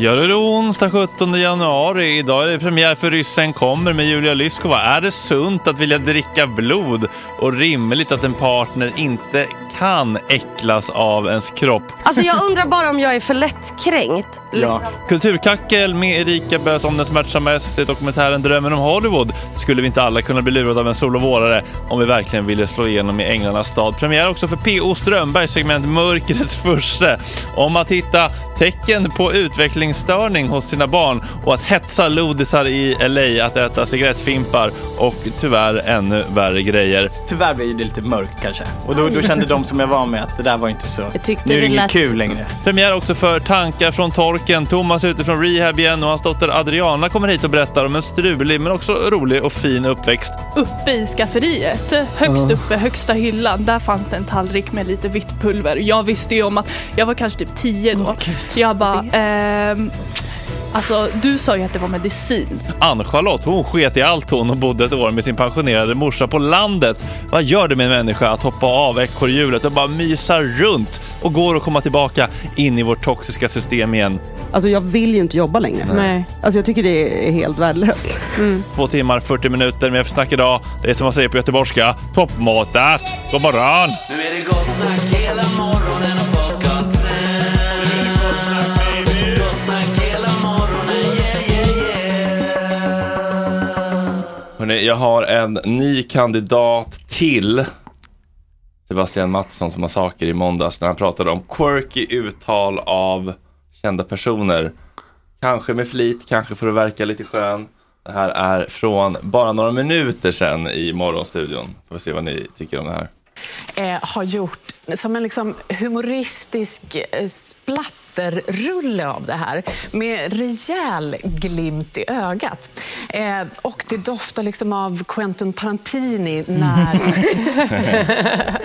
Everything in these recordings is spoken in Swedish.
Ja, då är det onsdag 17 januari. Idag är det premiär för Ryssen kommer med Julia Lyskova. Är det sunt att vilja dricka blod och rimligt att en partner inte kan äcklas av ens kropp? Alltså jag undrar bara om jag är för lättkränkt. Ja. Kulturkackel med Erika Böt om den smärtsamma SVT-dokumentären Drömmen om Hollywood. Skulle vi inte alla kunna bli lurade av en sol och vårare om vi verkligen ville slå igenom i Änglarnas stad? Premiär också för P.O. Strömbergs segment Mörkrets furste om att hitta tecken på utvecklingsstörning hos sina barn och att hetsa lodisar i LA att äta cigarettfimpar och tyvärr ännu värre grejer. Tyvärr blev det lite mörkt kanske. Och då, då kände de som jag var med att det där var inte så... Jag tyckte nu är det inget lät- kul längre. Premiär också för Tankar från torken. Thomas är ute från rehab igen och hans dotter Adriana kommer hit och berättar om en strulig men också rolig och fin uppväxt. Uppe i skafferiet, högst uppe, högsta hyllan, där fanns det en tallrik med lite vitt pulver. Jag visste ju om att, jag var kanske typ 10 då. Jag bara, ehm, alltså du sa ju att det var medicin. Ann-Charlotte, hon sket i allt hon och bodde ett år med sin pensionerade morsa på landet. Vad gör det med en människa att hoppa av ekorrhjulet och bara mysa runt och går och komma tillbaka in i vårt toxiska system igen? Alltså jag vill ju inte jobba längre. Nej. Alltså jag tycker det är helt värdelöst. Två timmar, 40 minuter med eftersnack idag. Det är som man säger på göteborgska, toppmatat. God morgon! Nu är det gott snack hela morgonen Hörrni, jag har en ny kandidat till Sebastian Mattsson som har saker i måndags när han pratade om quirky uttal av kända personer. Kanske med flit, kanske för att verka lite skön. Det här är från bara några minuter sedan i Morgonstudion. Får vi se vad ni tycker om det här eh, har gjort som en liksom humoristisk eh, splatterrulle av det här med rejäl glimt i ögat. Eh, och det doftar liksom av Quentin Tarantini när...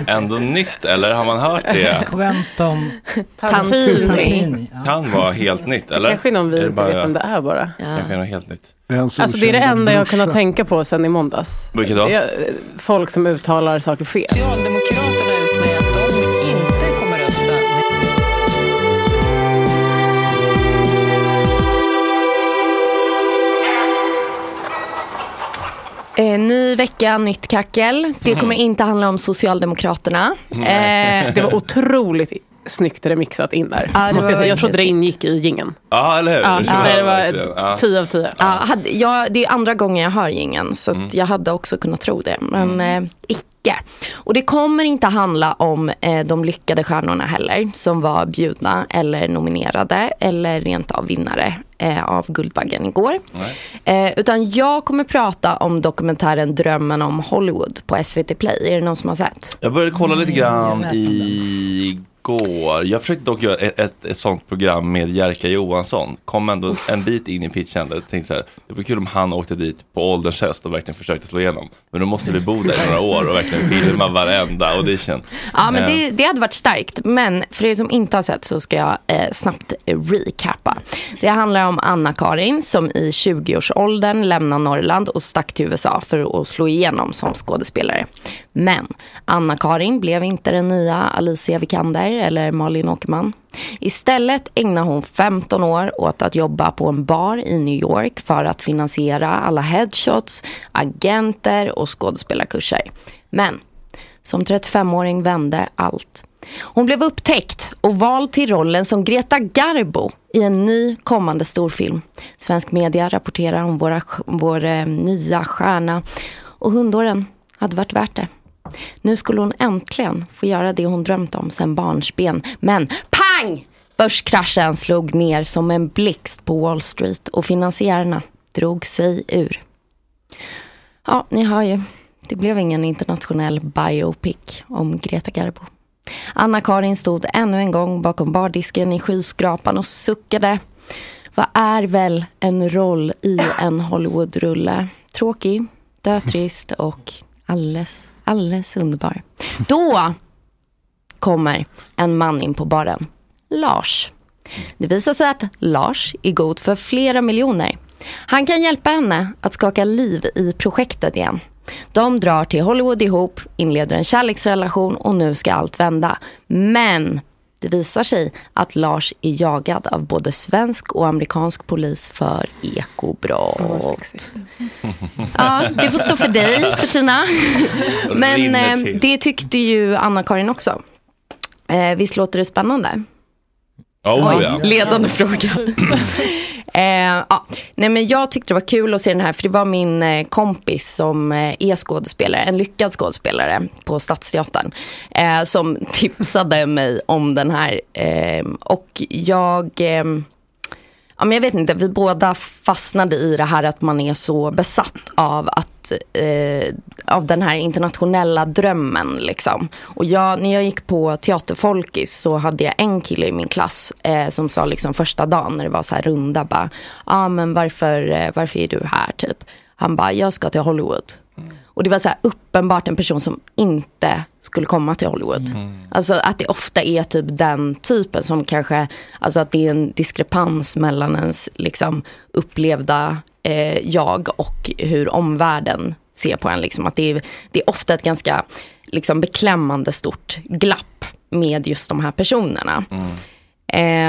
Ändå nytt, eller har man hört det? Quentin Tantini. Kan vara helt nytt, eller? Kanske någon vi Är det inte bara- vet vem det är bara. Kanske något helt nytt. Alltså det är det enda jag har kunnat tänka på sen i måndags. Vilket då? Det är, eh, Folk som uttalar saker fel. Eh, ny vecka, nytt kackel. Det kommer inte handla om Socialdemokraterna. Eh, det var otroligt snyggt remixat in där. Det måste jag, säga. jag trodde det ingick i gingen. Ja, eller hur? Ja, Det det var 10 av 10. Ja, hade, ja, det är andra gången jag hör jingeln så att Mm. jag hade också kunnat tro det. Men eh, icke. Och det kommer inte handla om eh, de lyckade stjärnorna heller som var bjudna eller nominerade eller rent av vinnare eh, av Guldbaggen igår. Eh, utan jag kommer prata om dokumentären Drömmen om Hollywood på SVT Play. Är det någon som har sett? Jag började kolla lite grann läste om igår. Jag försökte dock göra ett, ett, ett sånt program med Jerka Johansson. Kom ändå en bit in i pitchen. Jag tänkte så här, det var kul om han åkte dit på ålderns höst och verkligen försökte slå igenom. Men då måste vi bo där i några år och verkligen filma varenda audition. Ja, men Eh, det, det hade varit starkt. Men för er som inte har sett så ska jag eh, snabbt recappa. Det handlar om Anna-Karin som i 20-årsåldern lämnar Norrland och stack till USA för att slå igenom som skådespelare. Men Anna-Karin blev inte den nya Alicia Vikander eller Malin Åkerman. Istället ägnar hon 15 år åt att jobba på en bar i New York för att finansiera alla headshots, agenter och skådespelarkurser. Men som 35-åring vände allt. Hon blev upptäckt och vald till rollen som Greta Garbo i en ny kommande storfilm. Svensk media rapporterar om våra, vår eh, nya stjärna och hundåren hade varit värt det. Nu skulle hon äntligen få göra det hon drömt om sen barnsben. Men pang! Börskraschen slog ner som en blixt på Wall Street och finansiärerna drog sig ur. Ja, ni hör ju. Det blev ingen internationell biopic om Greta Garbo. Anna-Karin stod ännu en gång bakom bardisken i skyskrapan och suckade. Vad är väl en roll i en Hollywoodrulle? Tråkig, dötrist och alldeles, alldeles underbar. Då kommer en man in på baren. Lars. Det visar sig att Lars är god för flera miljoner. Han kan hjälpa henne att skaka liv i projektet igen. De drar till Hollywood ihop, inleder en kärleksrelation och nu ska allt vända. Men det visar sig att Lars är jagad av både svensk och amerikansk polis för ekobrott. Ja, det får stå för dig, Bettina. Men eh, det tyckte ju Anna-Karin också. Eh, visst låter det spännande? Oh, Oj, ja. Ledande fråga. eh, ja. Nej, men jag tyckte det var kul att se den här, för det var min eh, kompis som eh, är skådespelare, en lyckad skådespelare på Stadsteatern, eh, som tipsade mig om den här. Eh, och jag... Eh, Ja, men jag vet inte, vi båda fastnade i det här att man är så besatt av, att, eh, av den här internationella drömmen. Liksom. Och jag, när jag gick på teaterfolkis så hade jag en kille i min klass eh, som sa liksom första dagen när det var så här runda, bara, ah, men varför, eh, varför är du här? Typ. Han bara, jag ska till Hollywood. Och det var så här uppenbart en person som inte skulle komma till Hollywood. Alltså att det ofta är typ den typen som kanske, alltså att det är en diskrepans mellan ens liksom upplevda eh, jag och hur omvärlden ser på en. Liksom. Att det, är, det är ofta ett ganska liksom, beklämmande stort glapp med just de här personerna. Ehm,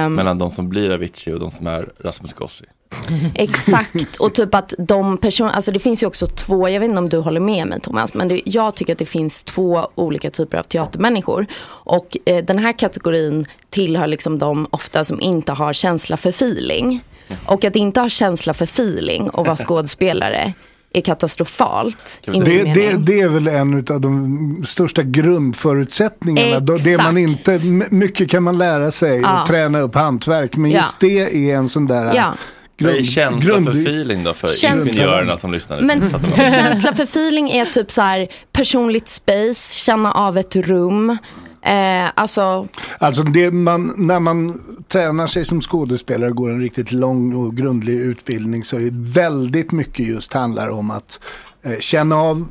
Mellan de som blir Avicii och de som är Rasmus Gossi. Exakt, och typ att de personerna, alltså det finns ju också två, jag vet inte om du håller med mig Thomas, men det, jag tycker att det finns två olika typer av teatermänniskor. Och eh, den här kategorin tillhör liksom de ofta som inte har känsla för feeling. Och att inte ha känsla för feeling och vara skådespelare är katastrofalt. Det, det, det är väl en av de största grundförutsättningarna. Då- Det man inte, mycket kan man lära sig Ja. och träna upp hantverk. Men Ja. just det är en sån där Ja. Vad är känsla grund- för feeling då för Känsla- ingenjörerna som lyssnar? Men känsla för feeling är typ så här personligt space, känna av ett rum. Eh, alltså, Alltså det man, när man tränar sig som skådespelare och går en riktigt lång och grundlig utbildning så är väldigt mycket just handlar om att eh, känna av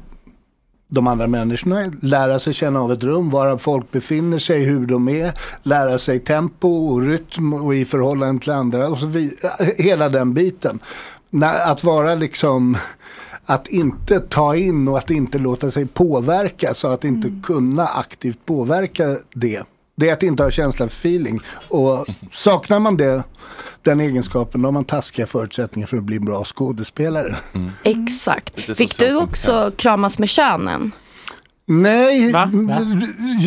de andra människorna, lära sig känna av ett rum, var folk befinner sig, hur de är, lära sig tempo och rytm och i förhållande till andra och så vidare. Eh, hela den biten. När, att vara liksom att inte ta in och att inte låta sig påverka så att inte kunna aktivt påverka det. Det är att inte ha känsla för feeling. Och saknar man det, den egenskapen, då har man taskiga förutsättningar för att bli en bra skådespelare. exakt. Lite Fick du också kramas med könen? Nej,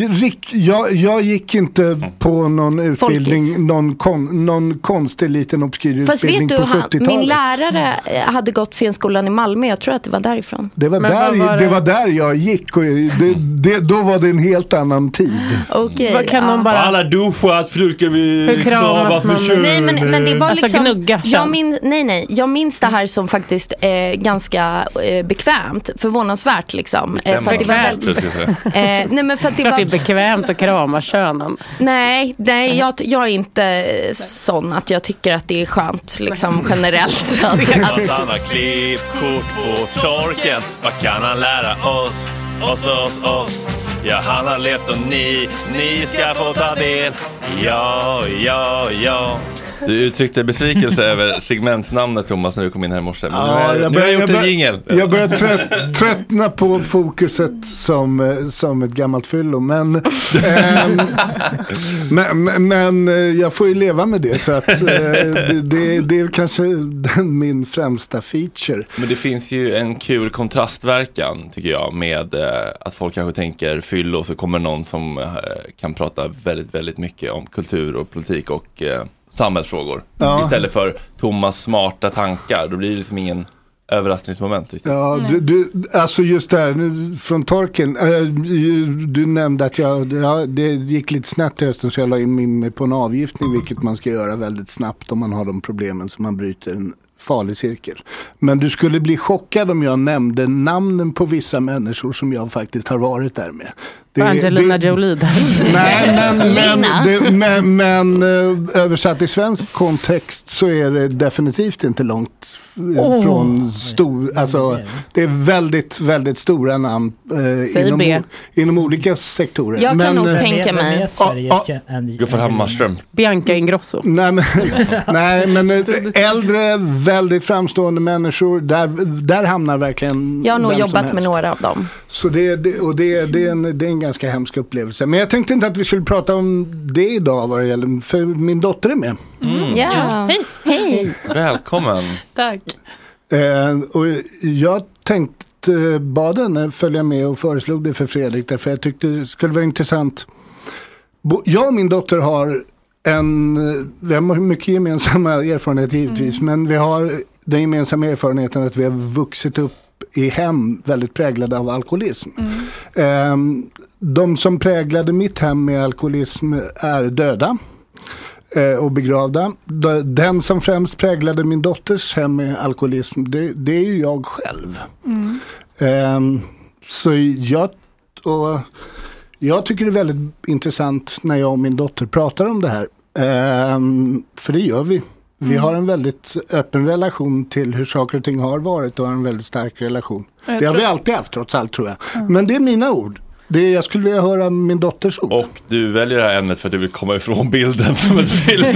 Rick, jag, jag gick inte på någon utbildning, någon, kon, någon konstig liten obskyr Fast utbildning vet du, på han, 70-talet. min lärare eh, hade gått scenskolan i Malmö. Jag tror att det var därifrån. Det var, där, det var där jag gick och det, det, då var det en helt annan tid. Okej. Vad kan de bara- Alla duschat, ska vi kramas med könen. Nej men, men det var Alltså liksom, gnugga kön. jag min, nej nej, jag minns det här som faktiskt eh, ganska eh, bekvämt, förvånansvärt liksom. Eh, för att det var väl, tror jag skulle säga. eh, nej men för att det var, det är bekvämt att krama könen. nej, nej jag, jag är inte sån att jag tycker att det är skönt liksom generellt. Att, Fast han har klippkort på torken. Vad kan han lära oss? Oss, oss, oss. Ja, han har levt och ni, ni ska få ta del. Ja, ja, ja. Du uttryckte besvikelse över segmentnamnet Thomas när du kom in här i morse. Men nu, är, nu har börjar- jag gjort en jingel. Jag börjar trött, tröttna på fokuset som, eh, som ett gammalt fyllo. Men, ehm, men, men, eh, jag får ju leva med det. Så att, eh, det, det, är kanske den, min främsta feature. Men det finns ju en kul kontrastverkan tycker jag med eh, att folk kanske tänker fyllo och så kommer någon som eh, kan prata väldigt, väldigt mycket om kultur och politik och samhällsfrågor. Ja. Istället för Thomas smarta tankar. Då blir det liksom ingen överraskningsmoment. Riktigt. Ja, du, du, alltså just det här nu, från torken. du nämnde att jag, ja, det gick lite snett i hösten så jag la in mig på en avgiftning. Vilket man ska göra väldigt snabbt om man har de problemen så man bryter en farlig cirkel. Men du skulle bli chockad om jag nämnde namnen på vissa människor som jag faktiskt har varit där med. Det- Angelina det- Jolie där. Nej, men, men, det, men, men eh, översatt i svensk kontext så är det definitivt inte långt Åh. från stor, alltså det är väldigt, väldigt stora namn eh, inom, inom olika sektorer. Jag kan men, nog eh, tänka mig- Gustav Hammarström. Bianca Ingrosso. Nej men, nej, men eh, äldre, väldigt framstående människor, där, där hamnar verkligen jag har nog jobbat med några av dem. Så det, det, och det, det, är en, det är en ganska hemsk upplevelse. Men jag tänkte inte att vi skulle prata om det idag vad det gäller, för min dotter är med. Ja. Hej. Hej. Välkommen. Tack. Eh, och jag tänkte, bad henne följa med och föreslog det för Fredrik därför jag tyckte det skulle vara intressant. Jag och min dotter har en, vi har mycket gemensamma erfarenheter givetvis, men vi har den gemensamma erfarenheten att vi har vuxit upp i hem väldigt präglade av alkoholism. Ehm, de som präglade mitt hem med alkoholism är döda eh, och begravda. Den som främst präglade min dotters hem med alkoholism, det, det är ju jag själv. Mm. Så jag, och jag tycker det är väldigt intressant när jag och min dotter pratar om det här. Ehm, för det gör vi. Mm. Vi har en väldigt öppen relation till hur saker och ting har varit och har en väldigt stark relation. Jag det har vi alltid haft trots allt tror jag. Mm. Men det är mina ord. Det är, jag skulle vilja höra min dotters ord. Och du väljer det här ämnet för att du vill komma ifrån bilden som ett film.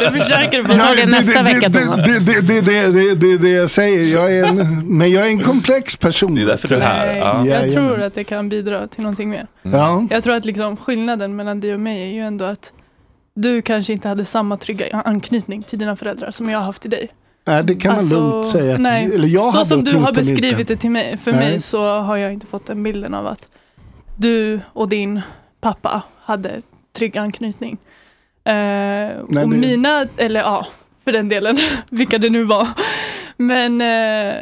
du försöker få ja, det, nästa det, vecka det, Thomas. Det är det, det, det, det, jag säger. Jag är en, men jag är en komplex person. Det är därför du är här. Ja. Jag tror att det kan bidra till någonting mer. Mm. Ja. Jag tror att liksom skillnaden mellan dig och mig är ju ändå att du kanske inte hade samma trygga anknytning till dina föräldrar som jag har haft till dig. Nej, det kan man Alltså, lugnt säga. Att, nej. Eller jag så som du har beskrivit inte. det till mig, för Nej. mig så har jag inte fått den bilden av att du och din pappa hade trygg anknytning. Eh, och det- mina, eller ja, för den delen, vilka det nu var. Men eh,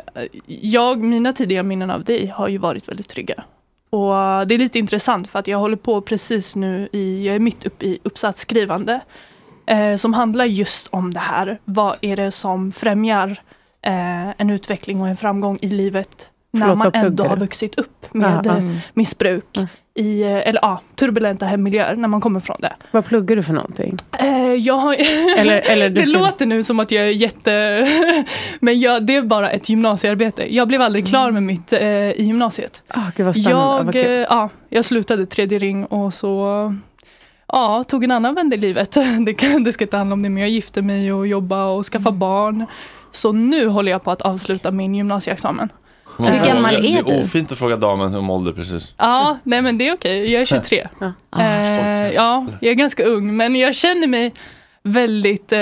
jag, mina tidiga minnen av dig har ju varit väldigt trygga. Och det är lite intressant för att jag håller på precis nu i, jag är mitt uppe i uppsatsskrivande. Eh, som handlar just om det här. Vad är det som främjar eh, en utveckling och en framgång i livet när Förlåt, man ändå har vuxit upp med Ja, mm. missbruk i, eller ja, turbulenta hemmiljöer när man kommer från det. Vad pluggar du för någonting? Eh, jag har... Eller- eller det ska- låter nu som att jag är jätte... Men jag, det är bara ett gymnasiearbete. Jag blev aldrig klar med mitt eh, i gymnasiet. Ah, gud vad spännande. Jag, eh, ja, jag slutade tredje ring och så ja, tog en annan vända i livet. Det, kan, det ska inte handla om det, men jag gifte mig och jobba och skaffa Mm. barn. Så nu håller jag på att avsluta min gymnasieexamen. Hur gammal är Det är du? ofint att fråga damen om ålder precis. Ja, nej men det är okej. Jag är 23. Ah, eh, ja, jag är ganska ung, men jag känner mig väldigt, eh,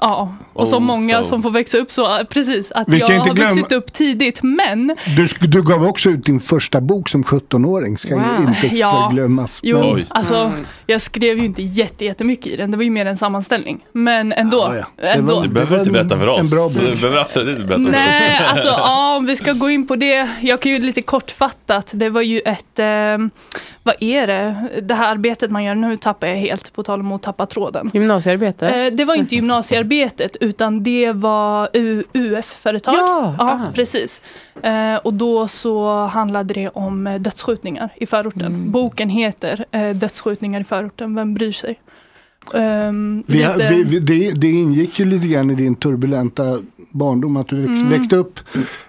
ja, och som Oh, många so. som får växa upp så, eh, precis, att jag har glömma- vuxit upp tidigt, men Du, du gav också ut din första bok som 17-åring, ska ju inte Ja. förglömmas. Jo, Men- alltså jag skrev ju inte jätte, jättemycket i den, det var ju mer en sammanställning. Men ändå. Ja, ja. Det ändå. var- Du behöver inte berätta för oss. en bra bok. Du behöver absolut inte berätta Nej, för oss. alltså ja, om vi ska gå in på det. Jag kan ju lite kortfattat. Det var ju ett, eh, vad är det? Det här arbetet man gör, nu tappar jag helt på tal om att tappa tråden. Gymnasiearbete? Eh, det var inte gymnasiearbetet utan det var U- UF-företag. Ja, precis. Eh, och då så handlade det om eh, dödsskjutningar i förorten. Boken heter eh, Dödsskjutningar i förorten, vem bryr sig? Ehm, Vi, har- lite- vi, vi, det, det ingick ju lite grann i din turbulenta barndom att du växt, Mm. växte upp.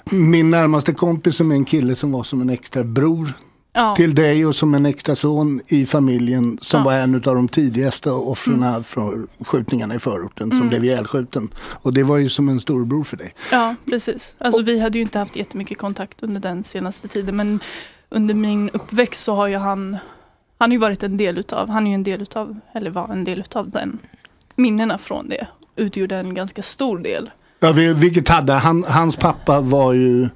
Min närmaste kompis som är en kille som var som en extra bror Ja. till dig och som en extra son i familjen som Ja. var en av de tidigaste offren från skjutningarna i förorten som Mm. blev ihjälskjuten. Och det var ju som en storbror för dig. Ja, precis. Alltså vi hade ju inte haft jättemycket kontakt under den senaste tiden. Men under min uppväxt så har ju han, han har ju varit en del utav, han är ju en del utav, eller var en del utav den. Minnena från det utgjorde en ganska stor del. Ja, vi- vilket hade, han, hans pappa var ju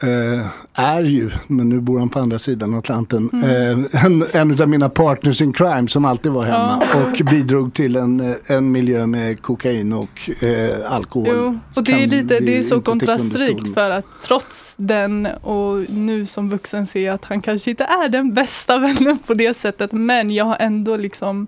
eh, är ju, men nu bor han på andra sidan Atlanten, Mm. eh, en, en av mina partners in crime som alltid var hemma Ja. och bidrog till en, en miljö med kokain och eh, alkohol. Jo, och det är, lite, det är så kontrastrikt för att trots den och nu som vuxen ser jag att han kanske inte är den bästa vännen på det sättet. Men jag har ändå liksom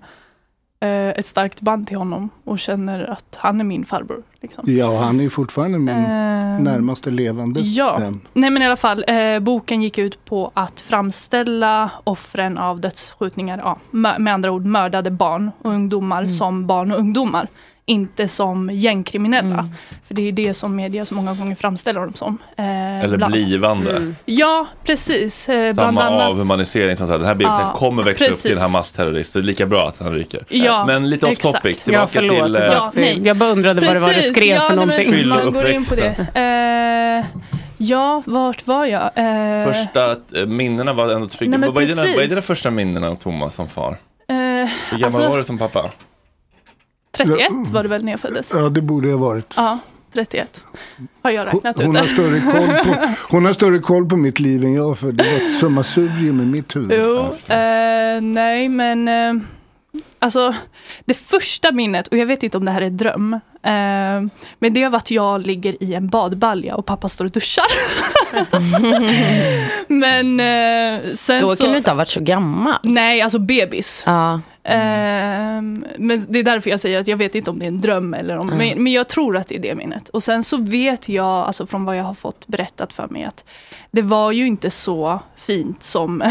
eh, ett starkt band till honom och känner att han är min farbror. Liksom. Ja, han är fortfarande min Ehm, närmaste levande Ja, vän. nej men i alla fall. Eh, boken gick ut på att framställa offren av dödsskjutningar, ja, med andra ord mördade barn och ungdomar som barn och ungdomar. Inte som gängkriminella. För det är det som media så många gånger framställer dem som. Eh, Eller bland- blivande. Ja, precis. Eh, bland Samma annat. avhumanisering som. Den här bilden Ja, kommer växa upp precis. till en Hamas-terrorist. Det är lika bra att han ryker. Ja, Men lite off topic. Ja, Tillbaka förlåt. till... eh, Ja, nej. Jag bara undrade vad det var du Precis, skrev ja, för någonting. Man går in på det. Eh, ja, vart var jag? Eh, Första eh, minnena var ändå trygga. Nej, vad, är dina, precis. vad är dina första minnen av Thomas som far? eh, Hur gammal alltså, var du som pappa? 31 var det väl när jag föddes? Ja, det borde ha varit. Ja, 31. Har jag räknat Hon ut har, det. större koll på, hon har större koll på mitt liv än jag för det var ett summasurium i mitt huvud. Jo, eh, nej men eh, alltså det första minnet, och jag vet inte om det här är dröm, eh, men det är att jag ligger i en badbalja och pappa står och duschar. men eh, sen Då så... kan du inte ha varit så gammal. Nej, alltså bebis. Ja. Ehm, men det är därför jag säger att jag vet inte om det är en dröm eller om, Mm. men, men jag tror att det är det minnet. Och sen så vet jag, alltså från vad jag har fått berättat för mig, att det var ju inte så fint som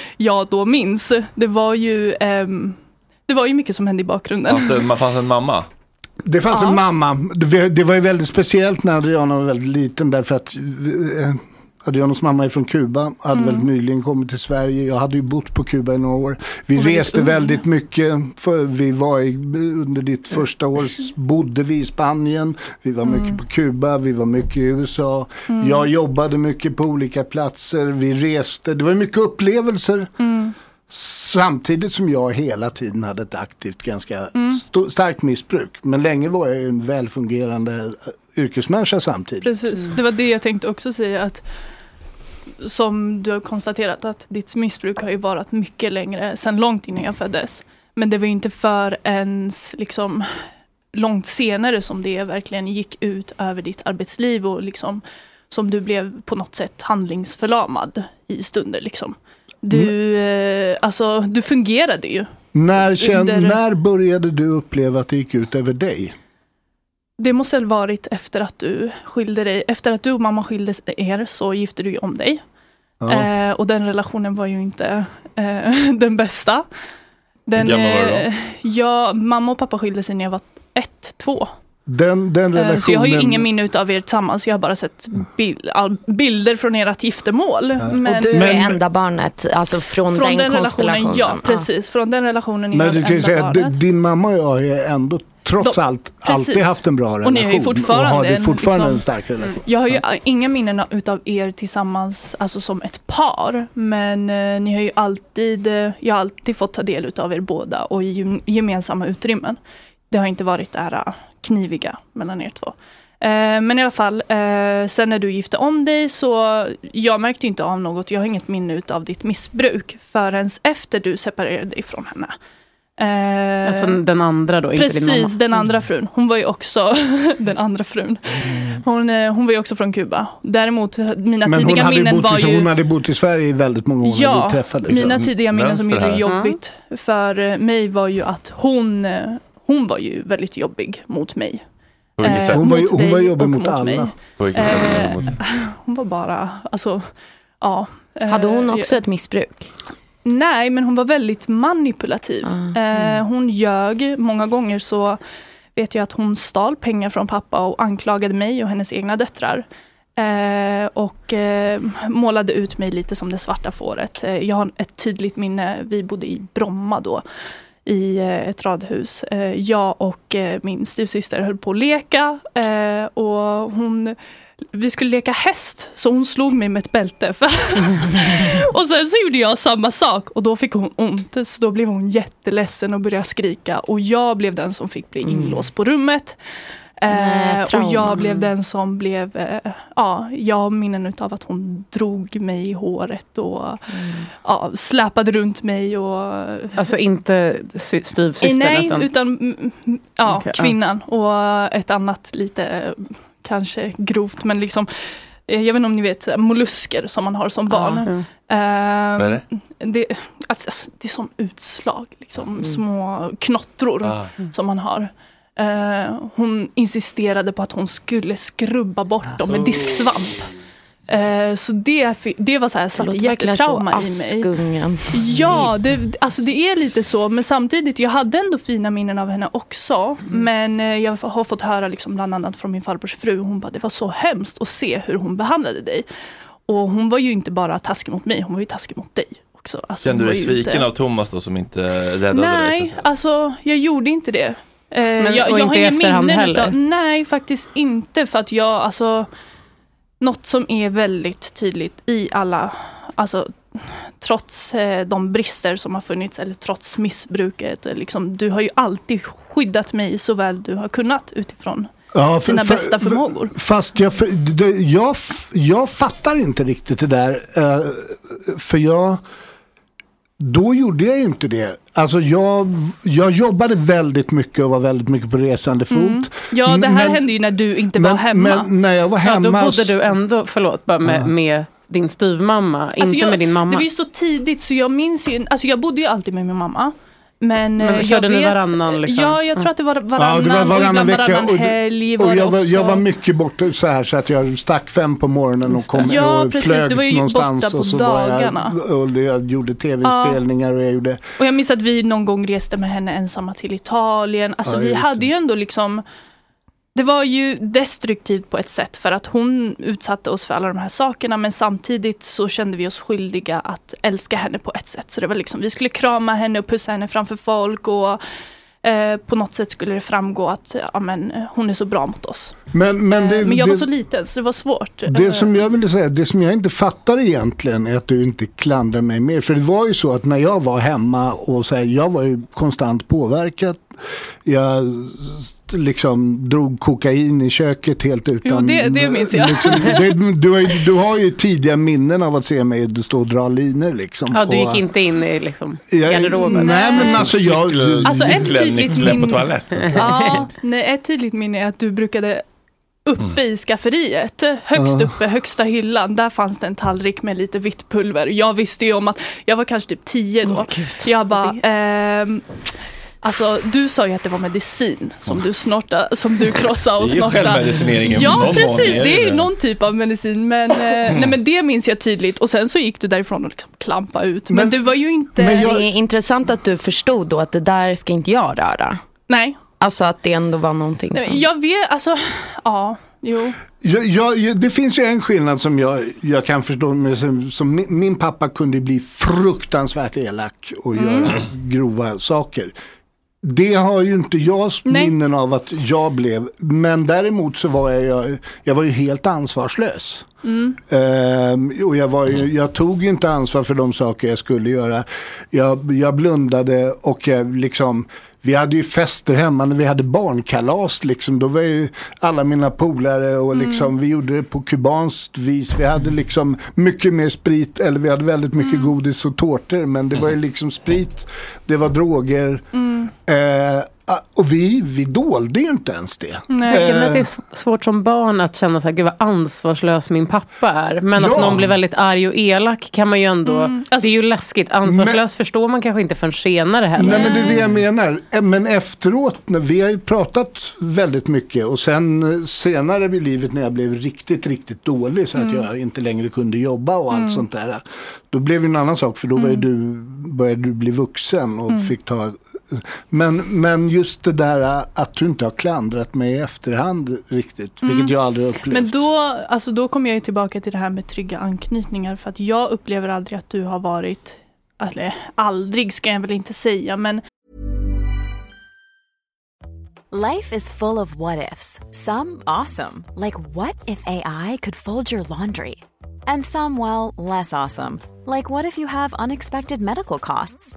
jag då minns. Det var ju, ehm, det var ju mycket som hände i bakgrunden. Fanns det man fanns en mamma? Det fanns Ja. en mamma. Det, det var ju väldigt speciellt när Adriana var väldigt liten därför att Adrianas mamma är från Kuba, hade Mm. väldigt nyligen kommit till Sverige. Jag hade ju bott på Kuba i några år. Vi Och reste ung. väldigt mycket. För vi var i, under ditt första år bodde vi i Spanien. Vi var Mm. mycket på Kuba, vi var mycket i USA. Mm. Jag jobbade mycket på olika platser. Vi reste. Det var mycket upplevelser. Mm. Samtidigt som jag hela tiden hade ett aktivt, ganska Mm. st- starkt missbruk. Men länge var jag en välfungerande eh, yrkesmänniska samtidigt. Precis, det var det jag tänkte också säga att som du har konstaterat att ditt missbruk har ju varit mycket längre, sedan långt innan jag föddes. Men det var ju inte förrän liksom långt senare som det verkligen gick ut över ditt arbetsliv och liksom som du blev på något sätt handlingsförlamad i stunder liksom. Du, eh, alltså, du fungerade ju. När, känn, Under- när började du uppleva att det gick ut över dig? Det måste ha varit efter att du skilde dig. Efter att du och mamma skilde er så gifte du om dig. Ja. Eh, och den relationen var ju inte eh, den bästa. Den, Hur gammal var du då? eh, ja, mamma och pappa skilde sig när jag var ett, två. Den, den relationen... Eh, så jag har ju ingen minne av er tillsammans. Jag har bara sett bil, all, bilder från ert giftermål. Men, och du är enda barnet, alltså från, från den, den, relationen, konstellationen. ja precis. Från den relationen är Men jag du det kan ju enda säga att barnet. din mamma och jag ju ändå trots De- allt precis. alltid haft en bra relation. Och ni har ju fortfarande och har en, fortfarande liksom- en stark relation. Jag har ju inga minnen utav er tillsammans, alltså som ett par. Men eh, ni har ju alltid, eh, jag har alltid fått ta del utav er båda och i gem- gemensamma utrymmen. Det har inte varit det här eh, kniviga mellan er två. Eh, men i alla fall, eh, sen när du gifte om dig så, jag märkte inte av något, jag har inget minne utav ditt missbruk förrän efter du separerade dig från henne. Eh, Alltså den andra då, inte din mamma. Precis, den andra frun. Hon var ju också den andra frun. Hon, eh, hon var ju också från Kuba. Däremot, mina Men hon tidiga minnen var i, ju... hon hade bott i Sverige i väldigt många år när Ja, vi träffades. mina Så- tidiga minnen som gjorde det jobbigt för eh, mig var ju att hon, eh, hon var ju väldigt jobbig mot mig. Eh? Hon var ju- mot hon var jobbig och mot alla. mig. Eh, hon mot- var bara, alltså, ja. eh, Hade hon också ett missbruk? Nej, men hon var väldigt manipulativ. Eh, hon ljög. Många gånger så vet jag att hon stal pengar från pappa och anklagade mig och hennes egna döttrar. Eh, och eh, målade ut mig lite som det svarta fåret. Eh, jag har ett tydligt minne. Vi bodde i Bromma då. I eh, ett radhus. Eh, jag och eh, min styvsyster höll på att leka. Eh, och hon vi skulle leka häst, så hon slog mig med ett bälte. och sen så gjorde jag samma sak och då fick hon ont. Så då blev hon jätteledsen och började skrika. Och jag blev den som fick bli inlåst på rummet. Nej, Eh, och jag blev den som blev, eh, ja, jag har minnen av att hon drog mig i håret och ja, släpade runt mig och Alltså inte sy- styvsystern Nej, utan... utan mm, mm, ja, ja. kvinnan och ett annat lite kanske grovt men liksom eh, jag vet inte om ni vet mollusker som man har som barn. Mm. Eh, Vad är det? det, alltså, alltså, det är som utslag, liksom, Mm. små knottror Ah. som man har. Eh, hon insisterade på att hon skulle skrubba bort dem med disksvamp. Eh, så det, det var så här, verkligen jättetrauma i mig. Ja, det, alltså det är lite så. Men samtidigt, jag hade ändå fina minnen av henne också. Men eh, jag har fått höra liksom bland annat från min farbrors fru. Hon bara, det var så hemskt att se hur hon behandlade dig. Och hon var ju inte bara taskig mot mig, hon var ju taskig mot dig också. Alltså, Kände du dig sviken inte- av Thomas då som inte räddade dig? så att Nej, alltså jag gjorde inte det. Eh, Men- jag, och jag inte har i ingen efterhand minnen heller? utav, Nej, faktiskt inte. För att jag, alltså, något som är väldigt tydligt i alla, alltså trots eh, de brister som har funnits eller trots missbruket. Liksom, du har ju alltid skyddat mig så väl du har kunnat utifrån Ja, för- dina bästa för- förmågor. Fast jag, det, jag, jag fattar inte riktigt det där. eh, för jag, Då gjorde jag ju inte det. Alltså jag, jag jobbade väldigt mycket och var väldigt mycket på resande fot. Mm. Ja, det här Men- hände ju när du inte men, var hemma. Men när jag var Ja, hemma... då bodde du ändå, förlåt, bara med, med din styvmamma, Alltså inte jag, med din mamma. Det var ju så tidigt så jag minns ju, alltså jag bodde ju alltid med min mamma. Men, Men eh, jag körde ni vet, varannan, liksom? Ja, jag tror att det var varannan, Ja, det var varannan och vecka. varannan och, helg och var det jag, var, också. jag var mycket borta så här så att jag stack fem på morgonen och kom Ja, och precis. flög Du var ju någonstans. borta på och så dagarna. Var jag, och jag gjorde tv-spelningar och jag gjorde... Och jag minns att vi någon gång reste med henne ensamma till Italien. Alltså Ja, vi hade ju ändå liksom det var ju destruktivt på ett sätt för att hon utsatte oss för alla de här sakerna men samtidigt så kände vi oss skyldiga att älska henne på ett sätt. Så det var liksom, vi skulle krama henne och pussa henne framför folk och eh, på något sätt skulle det framgå att ja, men, eh, hon är så bra mot oss. Men, men, det, Eh, men jag var det, så liten så det var svårt. Det Eh, som jag ville säga, det som jag inte fattar egentligen är att du inte klandrar mig mer. För det var ju så att när jag var hemma och så här, jag var ju konstant påverkad. Jag liksom drog kokain i köket helt utan... Jo, det- det minns jag. Liksom, det, du, har ju, du har ju tidiga minnen av att se mig stå och dra linor liksom. ja, du gick Och- inte in i liksom, garderoben. Nej men alltså jag... Alltså ett tydligt minne. toaletten. Ja, nej, ett tydligt minne är att du brukade uppe i skafferiet, högst uppe, högsta hyllan, där fanns det en tallrik med lite vitt pulver. Jag visste ju om att, jag var kanske typ tio då. jag bara, ehm, Alltså du sa ju att det var medicin som du snortade, som du krossade och Det är ju snortade. självmedicinering i någon Ja precis, det är ju någon typ av medicin. Men, eh, nej, men det minns jag tydligt. Och sen så gick du därifrån och liksom klampa ut. Men, Men- det var ju inte... Det är intressant att du förstod då att det där ska inte jag röra. Nej. Alltså att det ändå var någonting Nej, som... Jag vet, alltså, ja, jo. Jag, jag, jag- det finns ju en skillnad som jag, jag kan förstå. Med, som, som min, min pappa kunde bli fruktansvärt elak och Mm. göra grova saker. Det har ju inte jag Nej. minnen av att jag blev. Men däremot så var jag, jag, var ju helt ansvarslös. Mm. Ehm, och jag, var ju, jag tog inte ansvar för de saker jag skulle göra. Jag, jag blundade och jag liksom, vi hade ju fester hemma när vi hade barnkalas. Liksom. Då var ju alla mina polare och liksom, vi gjorde det på kubanskt vis. Vi hade liksom mycket mer sprit, eller vi hade väldigt mycket godis och tårtor. Men det var ju liksom sprit, det var droger. Mm. Eh, och vi, vi dolde ju inte ens det. Nej, att det är Eh, svårt som barn att känna så här, gud vad ansvarslös min pappa är. Men Ja. att någon blir väldigt arg och elak kan man ju ändå, Mm. det är ju läskigt. Ansvarslös förstår man kanske inte förrän senare heller. Nej men det är det jag menar. Eh, Men efteråt, när vi har ju pratat väldigt mycket och sen eh, senare i livet när jag blev riktigt, riktigt dålig så att Mm. jag inte längre kunde jobba och allt Mm. sånt där. Då blev det en annan sak för då var Mm. du, började du bli vuxen och Mm. fick ta men, men just det där att du inte har klandrat mig i efterhand riktigt, Mm. vilket jag aldrig upplevt. Men då, alltså då kommer jag ju tillbaka till det här med trygga anknytningar. För att jag upplever aldrig att du har varit, eller aldrig ska jag väl inte säga, men Life is full of what ifs. Some awesome, like what if AI could fold your laundry? And some, well, less awesome, like what if you have unexpected medical costs?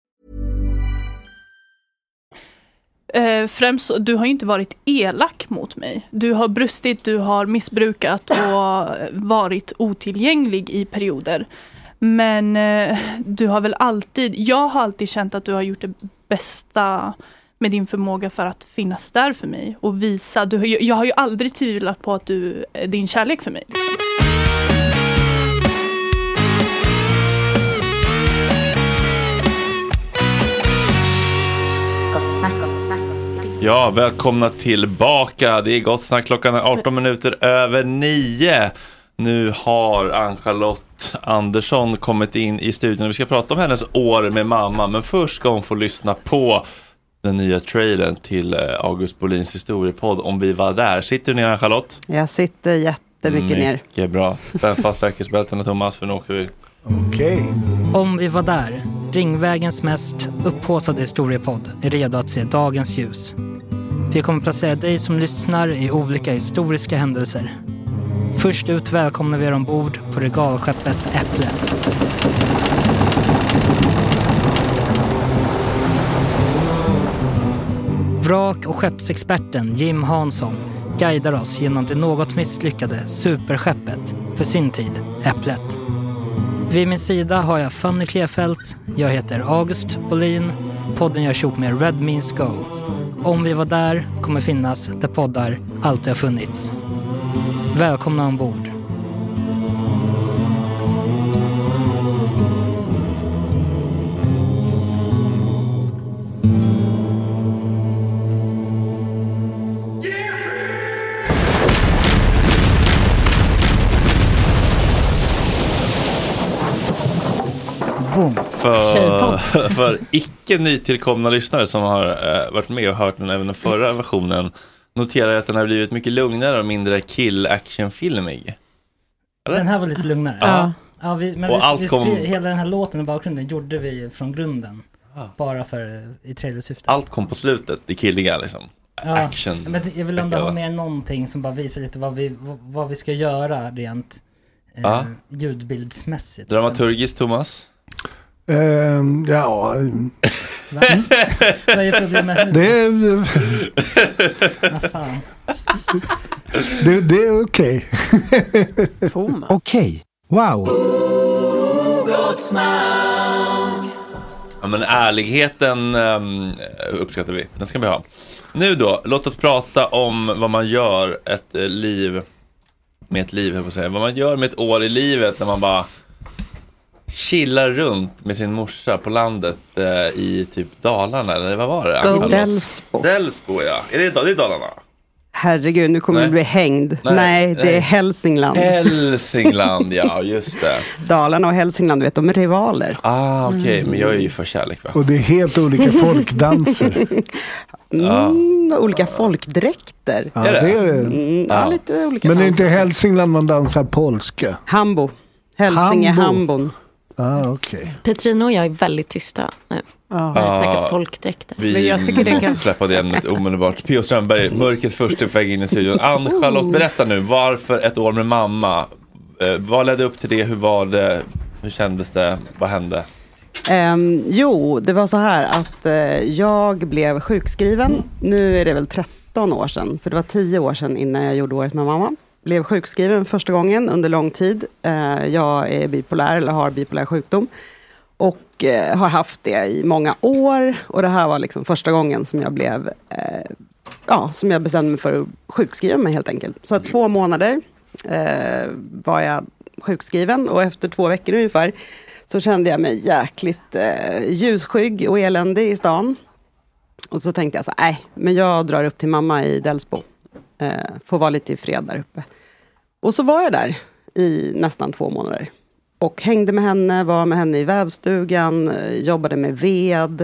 Eh, främst, så- du har ju inte varit elak mot mig. Du har brustit, du har missbrukat och varit otillgänglig i perioder. Men eh, du har väl alltid, jag har alltid känt att du har gjort det bästa med din förmåga för att finnas där för mig och visa. Du, jag har ju aldrig tvivlat på att du, är din kärlek för mig. Liksom. Ja, välkomna tillbaka. Det är gott snack. Klockan är 18 minuter över 9. Nu har Ann-Charlotte Andersson kommit in i studion. Vi ska prata om hennes år med mamma. Men först ska hon få lyssna på den nya trailern till eh, August Bolins historiepodd Om vi var där. Sitter du ner Ann-Charlotte? Jag sitter jättemycket ner. Mycket bra. Spänn fast säkerhetsbältena Thomas för nu åker vi. Okej. Om vi var där, Ringvägens mest upphaussade historiepodd är redo att se dagens ljus. Vi kommer placera dig som lyssnar i olika historiska händelser. Först ut välkomnar vi er ombord på regalskeppet Äpplet. Vrak och skeppsexperten Jim Hansson guidar oss genom det något misslyckade superskeppet för sin tid, Äpplet. Vid min sida har jag Fanny Klefelt, jag heter August Bolin, podden görs ihop med Red Means Go. Om vi var där kommer finnas där poddar alltid har funnits. Välkomna ombord. För, för icke nytillkomna lyssnare som har eh, varit med och hört den även den förra versionen noterar jag att den har blivit mycket lugnare och mindre kill-action-filmig. Den här var lite lugnare. Ja. ja vi, men Och vi, allt vi kom- hela den här låten i bakgrunden gjorde vi från grunden. Bara för i trailersyfte. Allt kom på slutet, det killiga liksom. Ja, Action. Men jag vill ändå ha med någonting som bara visar lite vad vi, vad, vi ska göra rent eh, Ja. ljudbildsmässigt. Dramaturgiskt, Thomas? Ehm, ja, Va? vad är problemet nu? det är, Vad fan? det, det är okej. Thomas. Okej, wow. Ja men ärligheten um, uppskattar vi, den ska vi ha. Nu då, låt oss prata om vad man gör ett eh, liv med ett liv, jag säga. Vad man gör med ett år i livet när man bara chillar runt med sin morsa på landet eh, i typ Dalarna, eller vad var det? Go? Delsbo. Delsbo ja, är det, det är Dalarna? Herregud, nu kommer Nej. du bli hängd. Nej, Nej, det nej. är Hälsingland. Hälsingland, ja just det. Dalarna och Hälsingland, du vet, de är rivaler. Ah okej, men jag är ju för kärlek va? Och det är helt olika folkdanser. Mm, olika folkdräkter. Ja, det är det. Mm, ja, Ja. lite olika Men det är inte Hälsingland man dansar polska? Hambo. Hälsinge Hambo. Hambon. Ah, okej. Petrina och jag är väldigt tysta nu. Ja. När det snackas Ja. folkdräkter. Vi Men jag tycker det måste kan- släppa det ämnet omedelbart. P.O. Strömberg, mörkrets första på väg in i studion. Ann-Charlotte, berätta nu, varför ett år med mamma? Eh, vad ledde upp till det? Hur var det? Hur kändes det? Vad hände? Ehm, jo, det var så här att eh, jag blev sjukskriven. Nu är det väl 13 år sedan, för det var 10 år sedan innan jag gjorde året med mamma. Blev sjukskriven första gången under lång tid. Eh, jag är bipolär, eller har bipolär sjukdom. Och eh, har haft det i många år. Och det här var liksom första gången som jag blev, eh, ja, som jag bestämde mig för att sjukskriva mig helt enkelt. Så två månader var jag sjukskriven och efter två veckor ungefär så kände jag mig jäkligt eh, ljusskygg och eländig i stan. Och så tänkte jag så här, nej, men jag drar upp till mamma i Delsbo. Eh, får vara lite i fred där uppe. Och så var jag där i nästan två månader. Och hängde med henne, var med henne i vävstugan, eh, jobbade med ved,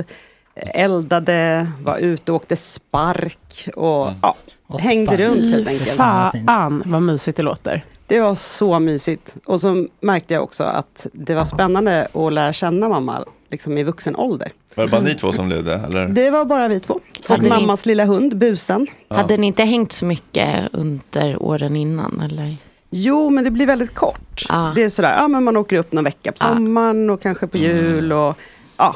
eh, eldade, var ute och åkte spark och ja, Och hängde spark. runt helt enkelt. Fan vad mysigt det låter. Det var så mysigt. Och så märkte jag också att det var spännande att lära känna mamma liksom i vuxen ålder. Var det bara ni två som levde? Eller? Det var bara vi två. Och mammas lilla hund, Busen. Hade ni inte hängt så mycket under åren innan? Eller? Jo, men det blir väldigt kort. Det är sådär, ja men man åker upp någon vecka på sommaren och kanske på jul och ja.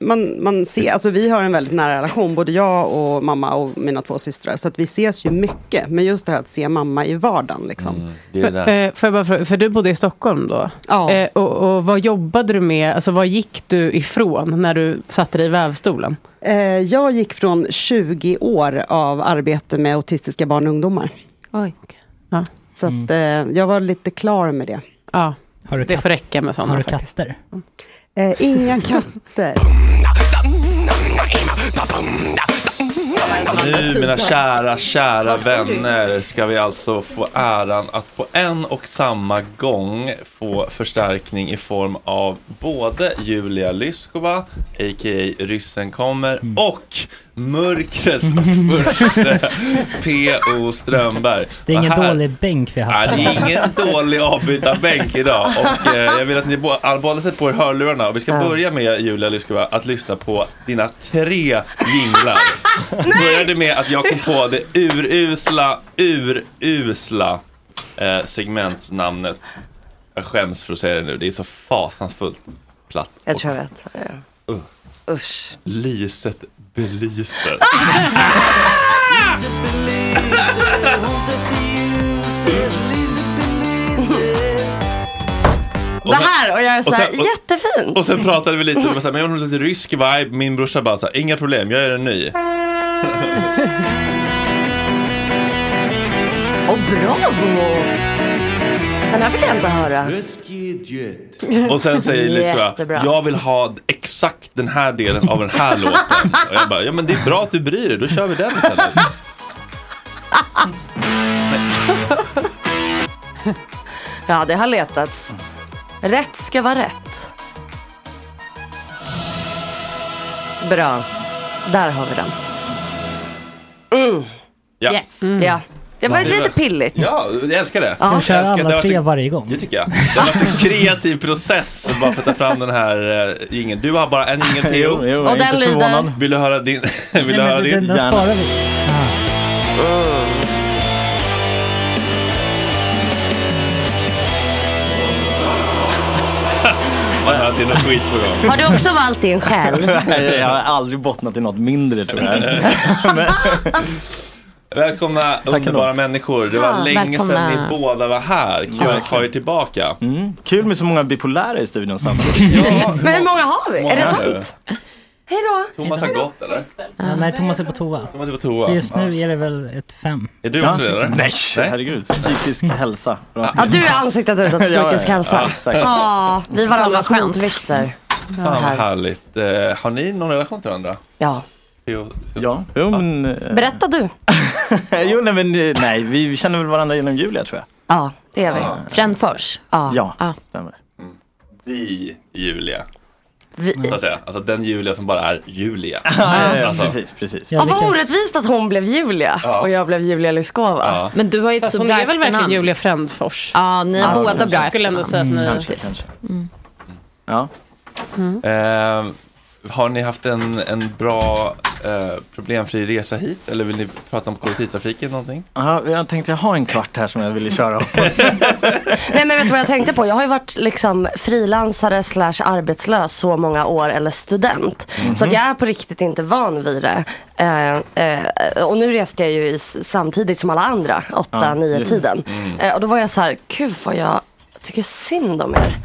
Mm. man, man ser, alltså vi har en väldigt nära relation, både jag och mamma och mina två systrar. Så att vi ses ju mycket. Men just det här att se mamma i vardagen. Liksom. det är det För, eh, får jag bara fråga, för du bodde i Stockholm då? Ja. Eh, och, och vad jobbade du med? Alltså vad gick du ifrån när du satte dig i vävstolen? Eh, jag gick från 20 år av arbete med autistiska barn och ungdomar. Oj. Ja. Så att, eh, jag var lite klar med det. Ja, Har du det får räcka med sådana Har du faktiskt. Eh, inga katter. Nu mina kära, kära vänner ska vi alltså få äran att på en och samma gång få förstärkning i form av både Julia Lyskova, a.k.a. Ryssen kommer, Mm. Mörkrets första P.O. Strömberg. Det är ingen här- dålig bänk vi har haft. Nej, det är ingen dålig avbytarbänk idag. Och eh, jag vill att ni båda sätter på er hörlurarna. Och vi ska börja med Julia Lyskova att lyssna på dina tre jinglar. Började med att jag kom på det urusla, urusla eh, segmentnamnet. Jag skäms för att säga det nu. Det är så fasansfullt platt. Jag tror jag vet vad det är. Uh. Usch. Lyset belyser. Det här och jag är så här, och sen- och- jättefin. Och sen pratade vi lite, det var så här, men jag har lite rysk vibe. Min brorsa bara så här, inga problem, jag är en ny. Och bravo! Den här fick jag inte höra. Och sen säger Jättebra. jag vill ha exakt den här delen av den här låten. Och jag bara, ja men det är bra att du bryr dig, då kör vi den istället. Ja, det har letats. Rätt ska vara rätt. Bra. Där har vi den. Mm. Ja. Yes. Ja. Det var lite pilligt. Ja, jag älskar det. Ja. Ska vi köra Jag älskar- alla tre varje gång? Det tycker jag. Det har varit en kreativ process bara för att ta fram den här uh, jingeln. Du har bara en jingel PO. Jo, jo, Och den inte lyder? Vill du höra din? Vill du höra din? den, den sparar vi. Det är något skit på gång. Har du också valt din själv? Nej, jag har aldrig bottnat i något mindre tror jag. Välkomna underbara människor. Det var Ja, länge välkomna. sedan ni båda var här. Kul att ha er tillbaka. Mm. Kul med så många bipolära i studion samtidigt. Men hur många har vi? Är det Många. sant? Hej då. Thomas har gått eller? Ja, nej, Thomas är på toa. Thomas är på toa. Så just nu är det väl ett fem. Är du också det eller? Nej, herregud. Psykisk hälsa. Ja, du är ansiktet utåt psykisk hälsa. Ja. Ja, vi var alla motvikter. Fan vad härligt. Eh, har ni någon relation till varandra? Ja. Ja, jo men... eh, Berätta du. jo, nej, men eh, nej, vi känner väl varandra genom Julia tror jag. Ja, det är vi. Frändfors. Ja. Ja, stämmer. Vi Julia. Vi. Så att säga. Alltså den Julia som bara är Julia. Ja, Alltså, precis, precis. Ja, vad orättvist att hon blev Julia Ja. och jag blev Julia Lyskova. Ja. Men du har ju ett Fast så hon bra är väl verkligen efternamn. Julia Frändfors? Ja, ni har båda kanske. bra Jag skulle ändå säga att ni... Kanske, Precis. kanske. Mm. Ja. Eh, har ni haft en, en bra eh, problemfri resa hit? Eller vill ni prata om kollektivtrafiken någonting? Ja, jag tänkte jag har en kvart här som jag ville köra. Nej men vet du vad jag tänkte på? Jag har ju varit liksom frilansare slash arbetslös så många år eller student. Så att jag är på riktigt inte van vid det. Eh, eh, och nu reste jag ju i, samtidigt som alla andra, åtta, Ja, tiden. Mm. Eh, och då var jag så här, gud vad jag tycker synd om er.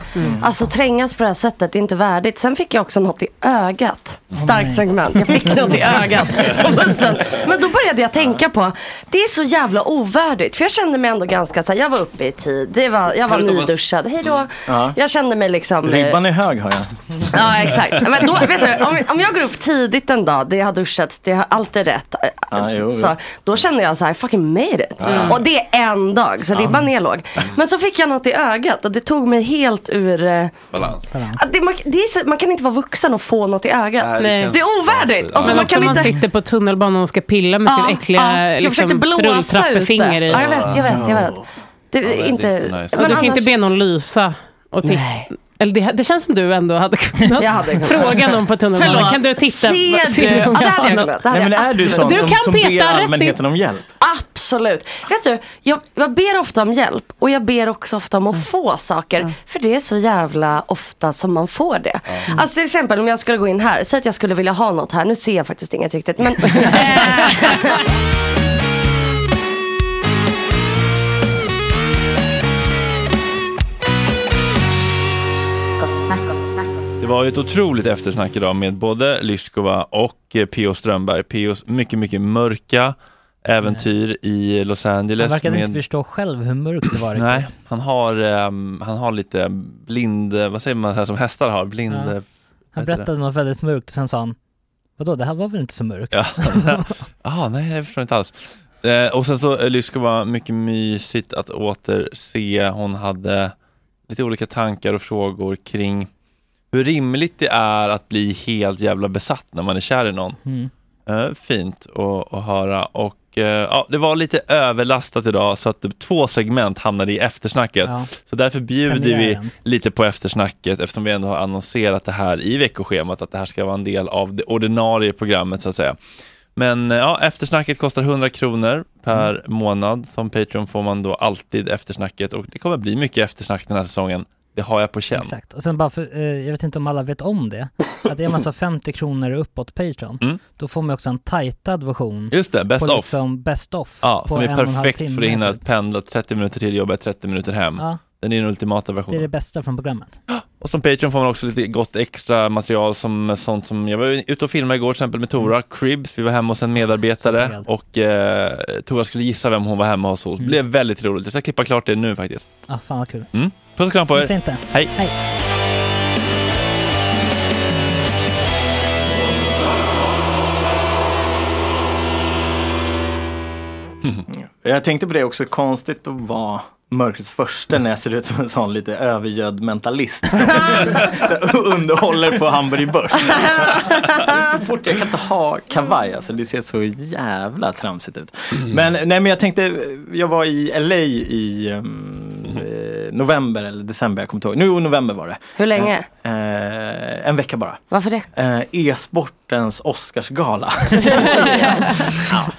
Alltså trängas på det här sättet, det är inte värdigt. Sen fick jag också något i ögat. Starkt segment, jag fick något i ögat. på bussen. Men då började jag tänka på, det är så jävla ovärdigt. För jag kände mig ändå ganska så här, jag var uppe i tid. Det var, jag var nyduschad, hej då. Ja. Jag kände mig liksom... Ribban är hög har jag. Ja exakt. Men då, vet du, om, om jag går upp tidigt en dag, det har duschats, det har allt är rätt. Jo, jo. Så, då kände jag så här, fucking made it. Ja. Och det är en dag, så ribban är låg. Men så fick jag något i ögat och det tog mig helt ur... eh, Balans. att det, man, det är så, man kan inte vara vuxen och få något i ögat. Nej, det det, känns är ovärdigt. Alltså, Men man också kan man inte... sitter på tunnelbanan och ska pilla med Ja, sin äckliga ja. Jag liksom, försökte blåsa ut rulltrappefinger det. i. Ja, jag vet, jag vet, jag vet. Det, det är inte... inte nice. Och du kan annars- inte be någon lysa. Och titta. Eller det, det känns som du ändå hade kunnat Jag hade kunnat. fråga någon på tunnelbanan. Kan du titta? Ser du? Ja, det hade jag kunnat. Det hade Nej, men är du sån Du som, kan som peta ber rätt i- allmänheten om hjälp? Absolut. Vet du, jag, jag ber ofta om hjälp och jag ber också ofta om att få saker. För det är så jävla ofta som man får det. Alltså till exempel om jag skulle gå in här, säg att jag skulle vilja ha något här. Nu ser jag faktiskt inget riktigt. Men, Det var ju ett otroligt eftersnack idag med både Lyskova och eh, P.O. Strömberg. P.O.s mycket, mycket mörka äventyr i Los Han Angeles. verkade med- inte förstå själv hur mörkt det var riktigt. Nej, han har, ehm, han har lite blind, vad säger man här som hästar har, blind... Ja. eh, Han berättade något väldigt mörkt och sen sa han Vadå, det här var väl inte så mörkt? Ja, ah, nej jag förstår inte alls. Eh, och sen så eh, Lysko var mycket mysigt att återse. Hon hade lite olika tankar och frågor kring hur rimligt det är att bli helt jävla besatt när man är kär i någon. Mm. Eh, fint att, höra och eh, ja, det var lite överlastat idag så att två segment hamnade i eftersnacket. Ja. Så därför bjuder vi lite på eftersnacket eftersom vi ändå har annonserat det här i veckoschemat att det här ska vara en del av det ordinarie programmet så att säga. Men eh, ja, eftersnacket kostar 100 kronor per Mm. månad. Som Patreon får man då alltid eftersnacket och det kommer bli mycket eftersnack den här säsongen. Det har jag på känn. Exakt, och sen bara för, eh, jag vet inte om alla vet om det, att är man så 50 kronor uppåt Patreon, Mm. då får man också en tajtad version Just det, best off. liksom best off. Ja, på som är perfekt för att hinna typ. pendla 30 minuter till jobbet, 30 minuter hem. Ja. Den är den ultimata Det versionen. är det bästa från programmet. Och som Patreon får man också lite gott extra material som sånt som, jag var ute och filmade igår till exempel med Tora, Cribs, vi var hemma hos en medarbetare och eh, Tora skulle gissa vem hon var hemma hos hos. Det blev väldigt roligt, jag ska klippa klart det nu faktiskt. Ja, fan vad kul. Mm. Puss och kram på er! Inte. Hej! Hej! Jag tänkte på det också, konstigt att vara mörkrets första när jag ser ut som en sån lite övergödd mentalist. så underhåller på Hamburg Börs. så fort jag kan inte ha kavaj, alltså det ser så jävla tramsigt ut. Men, nej, men jag tänkte, jag var i LA i um, eh, november eller december, jag kommer inte ihåg. Nu november var det. Hur länge? Eh, en vecka bara. Varför det? Eh, E-sportens Oscarsgala. ja,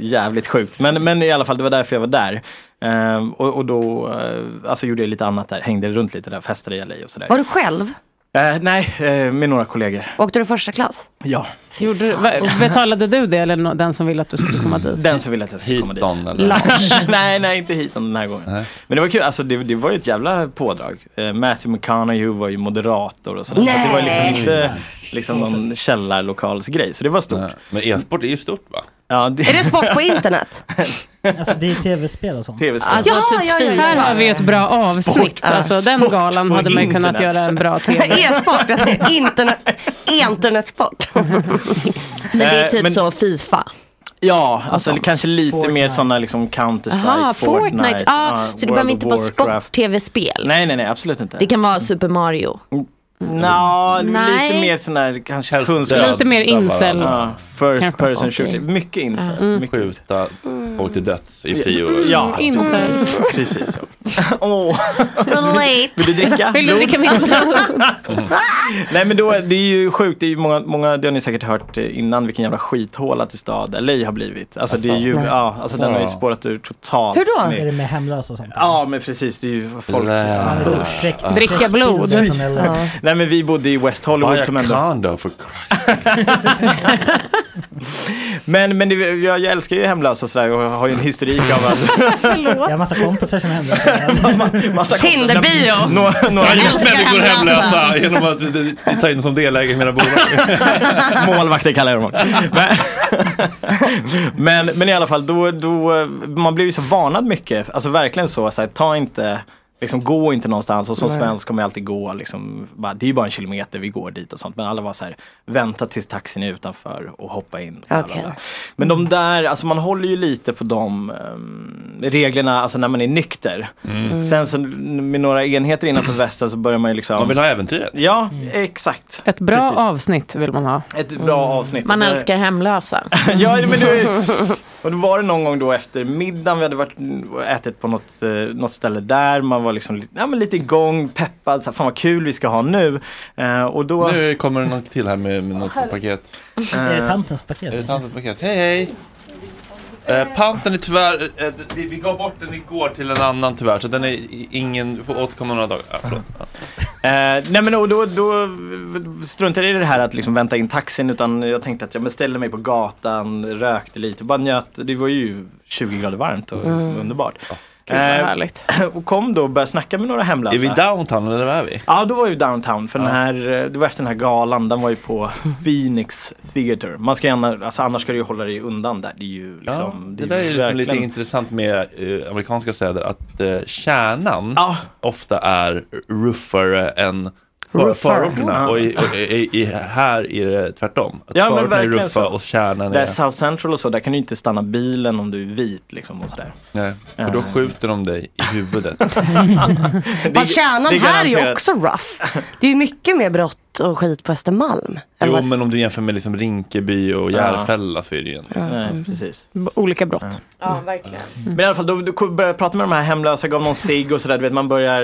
jävligt sjukt. Men, men i alla fall, det var därför jag var där. Ehm, och, och då eh, alltså, gjorde jag lite annat där, hängde runt lite där, festade i LA och sådär. Var du själv? Eh, nej, eh, med några kollegor. Åkte du första klass? Ja. Gjorde du, betalade du det eller no- den som ville att du skulle komma dit? Den som ville att jag skulle komma dit. eller? Nej, nej, inte hit den här gången. Men det var kul, alltså det, det var ju ett jävla pådrag. Eh, Matthew McConaughey var ju moderator och sådär. Så Nej. det var liksom inte liksom någon källarlokalsgrej. Så det var stort. Men e-sport är ju stort va? Ja, det... Är det sport på internet? Alltså det är tv-spel och sånt. TV-spel. Alltså Ja, typ ja, ja, ja. Här har vi ett bra avsnitt. Sport. alltså, den galan hade man kunnat göra en bra tv. E-sport, internet, internetsport. Men det är Eh, typ men- så Fifa. Ja, alltså kanske lite mer sådana liksom Counter-Strike, Jaha, Fortnite. Ja, ja, så det behöver inte vara sport-tv-spel. Nej, nej, nej, absolut inte. Det kan vara Super Mario. Nå, Nej. lite mer sån här kanske Helst kunskap. Lite mer incel. Ja, first Kanske. person Okej. shooting. Mycket incel. Mm. Mycket. Skjuta folk till döds i prio. Ja, Incels. precis så. Åh, Relate. vill du dricka? Vill du dricka mitt blod? Nej men då, det är ju sjukt, det är ju många, många, det har ni säkert hört innan, vilken jävla skithåla till stad LA har blivit. Alltså det är ju, Nej. ja, alltså den har ju spårat ur totalt. Hur då? Med- Är det med hemlösa och sånt? Ja men precis, det är ju folk. Dricka blod. Nej men vi bodde i West Hollywood Buy som ändå condo for. Men, men jag, jag älskar ju hemlösa sådär och har ju en historik av att Jag har massa kompisar som är hemlösa. Tinderbio. några, några Jag har gjort älskar människor hemlösa. genom att ta in som delägare i mina bolag. målvakter kallar jag dem. Men, men, i alla fall, då, då, man blir ju så varnad mycket. Alltså verkligen så, så här, ta inte Liksom gå inte någonstans och som Nej. svensk kommer jag alltid gå liksom, bara, det är ju bara en kilometer, vi går dit och sånt. Men alla var så här, vänta tills taxin är utanför och hoppa in. Lalala. Men de där, alltså man håller ju lite på de ehm, reglerna, alltså när man är nykter. Sen så med några enheter innanför västen så börjar man ju liksom Man vill ha äventyret. Ja, exakt. Ett bra Precis. avsnitt vill man ha. Ett bra avsnitt. Man älskar hemlösa. ja, men du, och då var det någon gång då efter middagen, vi hade varit ätit på något, eh, något ställe där, man var liksom lite, ja, men lite igång, peppad, så här, fan vad kul vi ska ha nu. Eh, och då... Nu kommer det något till här med, med något paket. Är det tantens Är det paket? tantens paket? Hej hej! Eh, panten är tyvärr, eh, vi, vi gav bort den igår till en annan tyvärr, så den är ingen, du får återkomma några dagar. Ah, förlåt. Ja. Eh, nej men och då, då struntade jag i det här att liksom vänta in taxin utan jag tänkte att jag beställde mig på gatan, rökte lite, bara njöt. Det var ju 20 grader varmt och liksom Mm. underbart. Gud, vad Eh, härligt. och kom då och började snacka med några hemlösa. Är vi downtown eller var är vi? Ja, då var vi downtown för den här, eh, det var efter den här galan, den var ju på Phoenix Theater. Man ska gärna, alltså annars ska du ju hålla dig undan där. Det är ju liksom, det, där är liksom lite verkligen- intressant med eh, amerikanska städer att eh, kärnan ofta är ruffare än för, förorterna Ja. och, i, och i, i, här är det tvärtom. Att Ja men är verkligen ruffa så. och kärnan Där är... South Central och så, där kan du inte stanna bilen om du är vit liksom och sådär. Nej, för då Eh. skjuter de dig i huvudet. Fast kärnan här är ju också rough. Det är ju mycket mer brott och skit på Östermalm. Jo men om du jämför med liksom Rinkeby och Ja. Järfälla så är det ju en... Nej, precis. Olika brott. Ja, verkligen. Men i alla fall, då, började jag prata med de här hemlösa, gav någon cigg och sådär, du vet man börjar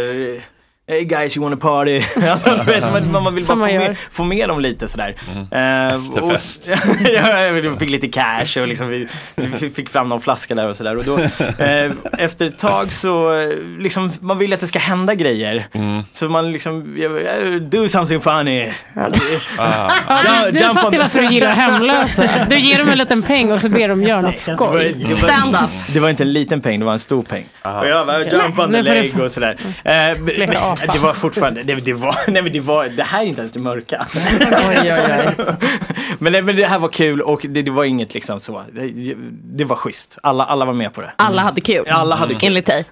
Hey guys you wanna party? alltså, du vet, man, man vill bara Som få man gör. med, få med dem lite sådär. Mm. Eh, Efterfest. ja, jag fick lite cash och liksom, vi, vi fick fram någon flaska där och sådär. Och då, eh, efter ett tag så, eh, liksom, man vill att det ska hända grejer. Mm. Så man liksom, do something funny. Ah. Ja, nu fattar jag varför du gillar hemlösa. Du ger dem en liten peng och så ber de göra något Det var, skoj. det, var, det var inte en liten peng, det var en stor peng. Och jag bara, jump on the leg få- och sådär. Eh, apa. det var fortfarande, det, det var, nej men det var, det här är inte ens det mörka. men, det, men det här var kul och det, det var inget liksom så, det, det var schysst. Alla, alla var med på det. Alla hade kul. Alla hade kul. Enligt dig.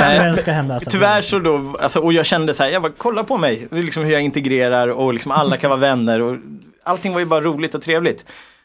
Älskar hemlösa. Tyvärr så då, alltså, och jag kände så här, jag bara kolla på mig, liksom hur jag integrerar och liksom alla kan vara vänner och allting var ju bara roligt och trevligt.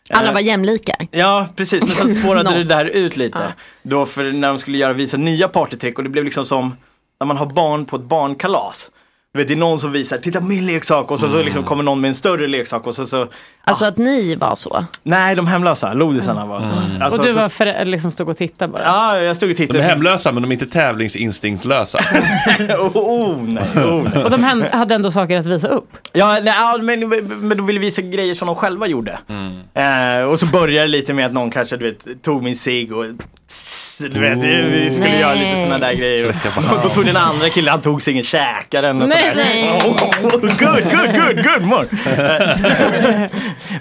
Alla Eh, var jämlikar. Ja, precis. Men sen spårade det där ut lite. Ja. Då för när de skulle göra, visa nya partytrick och det blev liksom som när man har barn på ett barnkalas. Du vet, det är någon som visar, titta på min leksak och så, så liksom kommer någon med en större leksak och så, så Alltså att ni var så. Nej, de hemlösa, lodisarna var så. Alltså, och du var för, liksom stod och tittade bara. Ja, jag stod och De tittade. är hemlösa men de är inte tävlingsinstinktslösa. oh, oh, nej, oh, nej. Och de hade ändå saker att visa upp. Ja, nej, ja men, men de ville visa grejer som de själva gjorde. Mm. Eh, och så började det lite med att någon kanske du vet, tog min cigg och du vet, vi skulle Nej. göra lite sådana där grejer. Och då tog den andra killen, han tog ciggen, käkade den och Nej, sådär. nej. good, good, good, good more.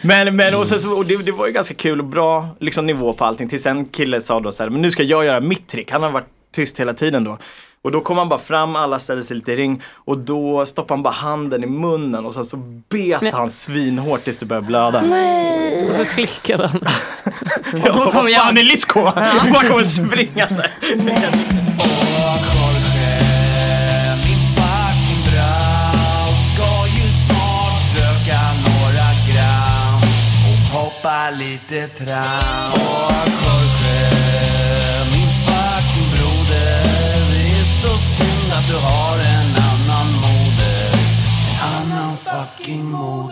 men men och, så, och det, det var ju ganska kul och bra liksom, nivå på allting. Tills en kille sa då så här, men nu ska jag göra mitt trick. Han har varit tyst hela tiden då. Och då kom han bara fram, alla ställde sig lite i ring och då stoppade han bara handen i munnen och sen så bet han svinhårt tills det började blöda. Och så slickade han. Och då kom jag. Fan är Lisko? Hon bara kommer springa där. Ska ju snart röka några gram och hoppa lite tram. Och Jorge, min fucking broder. Det är så synd att du har en annan moder. En annan fucking moder.